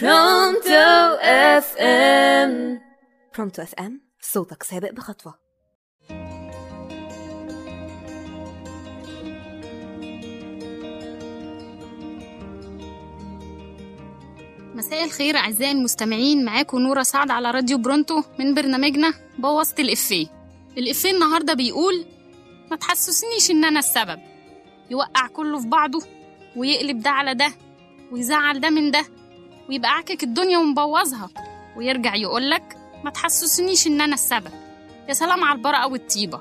برونتو FM برونتو FM صوتك سابق بخطوة. مساء الخير أعزائي المستمعين معاكم نورة سعد على راديو برونتو من برنامجنا بوظت الإفيه الإفيه النهاردة بيقول ما تحسسنيش إن أنا السبب. يوقع كله في بعضه ويقلب ده على ده ويزعل ده من ده. ويبقى عاكك الدنيا ومبوظها. ويرجع يقولك ما تحسسنيش إن أنا السبب. يا سلام على البراءة والطيبة.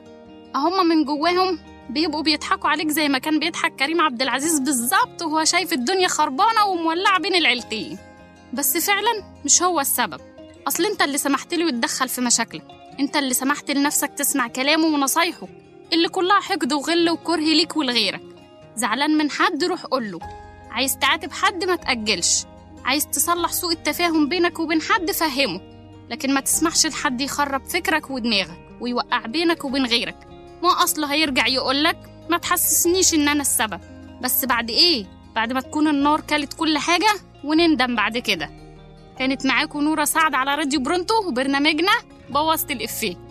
أهم من جواهم بيبقوا بيضحكوا عليك زي ما كان بيضحك كريم عبد العزيز بالظبط وهو شايف الدنيا خربانة ومولعة بين العيلتين. بس فعلا مش هو السبب. أصل أنت اللي سمحت له يتدخل في مشاكلك. أنت اللي سمحت لنفسك تسمع كلامه ونصايحه اللي كلها حقد وغل وكره ليك ولغيرك. زعلان من حد روح قوله. عايز تعاتب حد ما تأجلش. عايز تصلح سوء التفاهم بينك وبين حد فهمه. لكن ما تسمحش لحد يخرب فكرك ودماغك ويوقع بينك وبين غيرك. ما أصله هيرجع يقولك ما تحسسنيش إن أنا السبب. بس بعد إيه؟ بعد ما تكون النار كلت كل حاجة ونندم بعد كده. كانت معاكم نورة سعد على راديو برونتو وبرنامجنا بوظت الإفيه.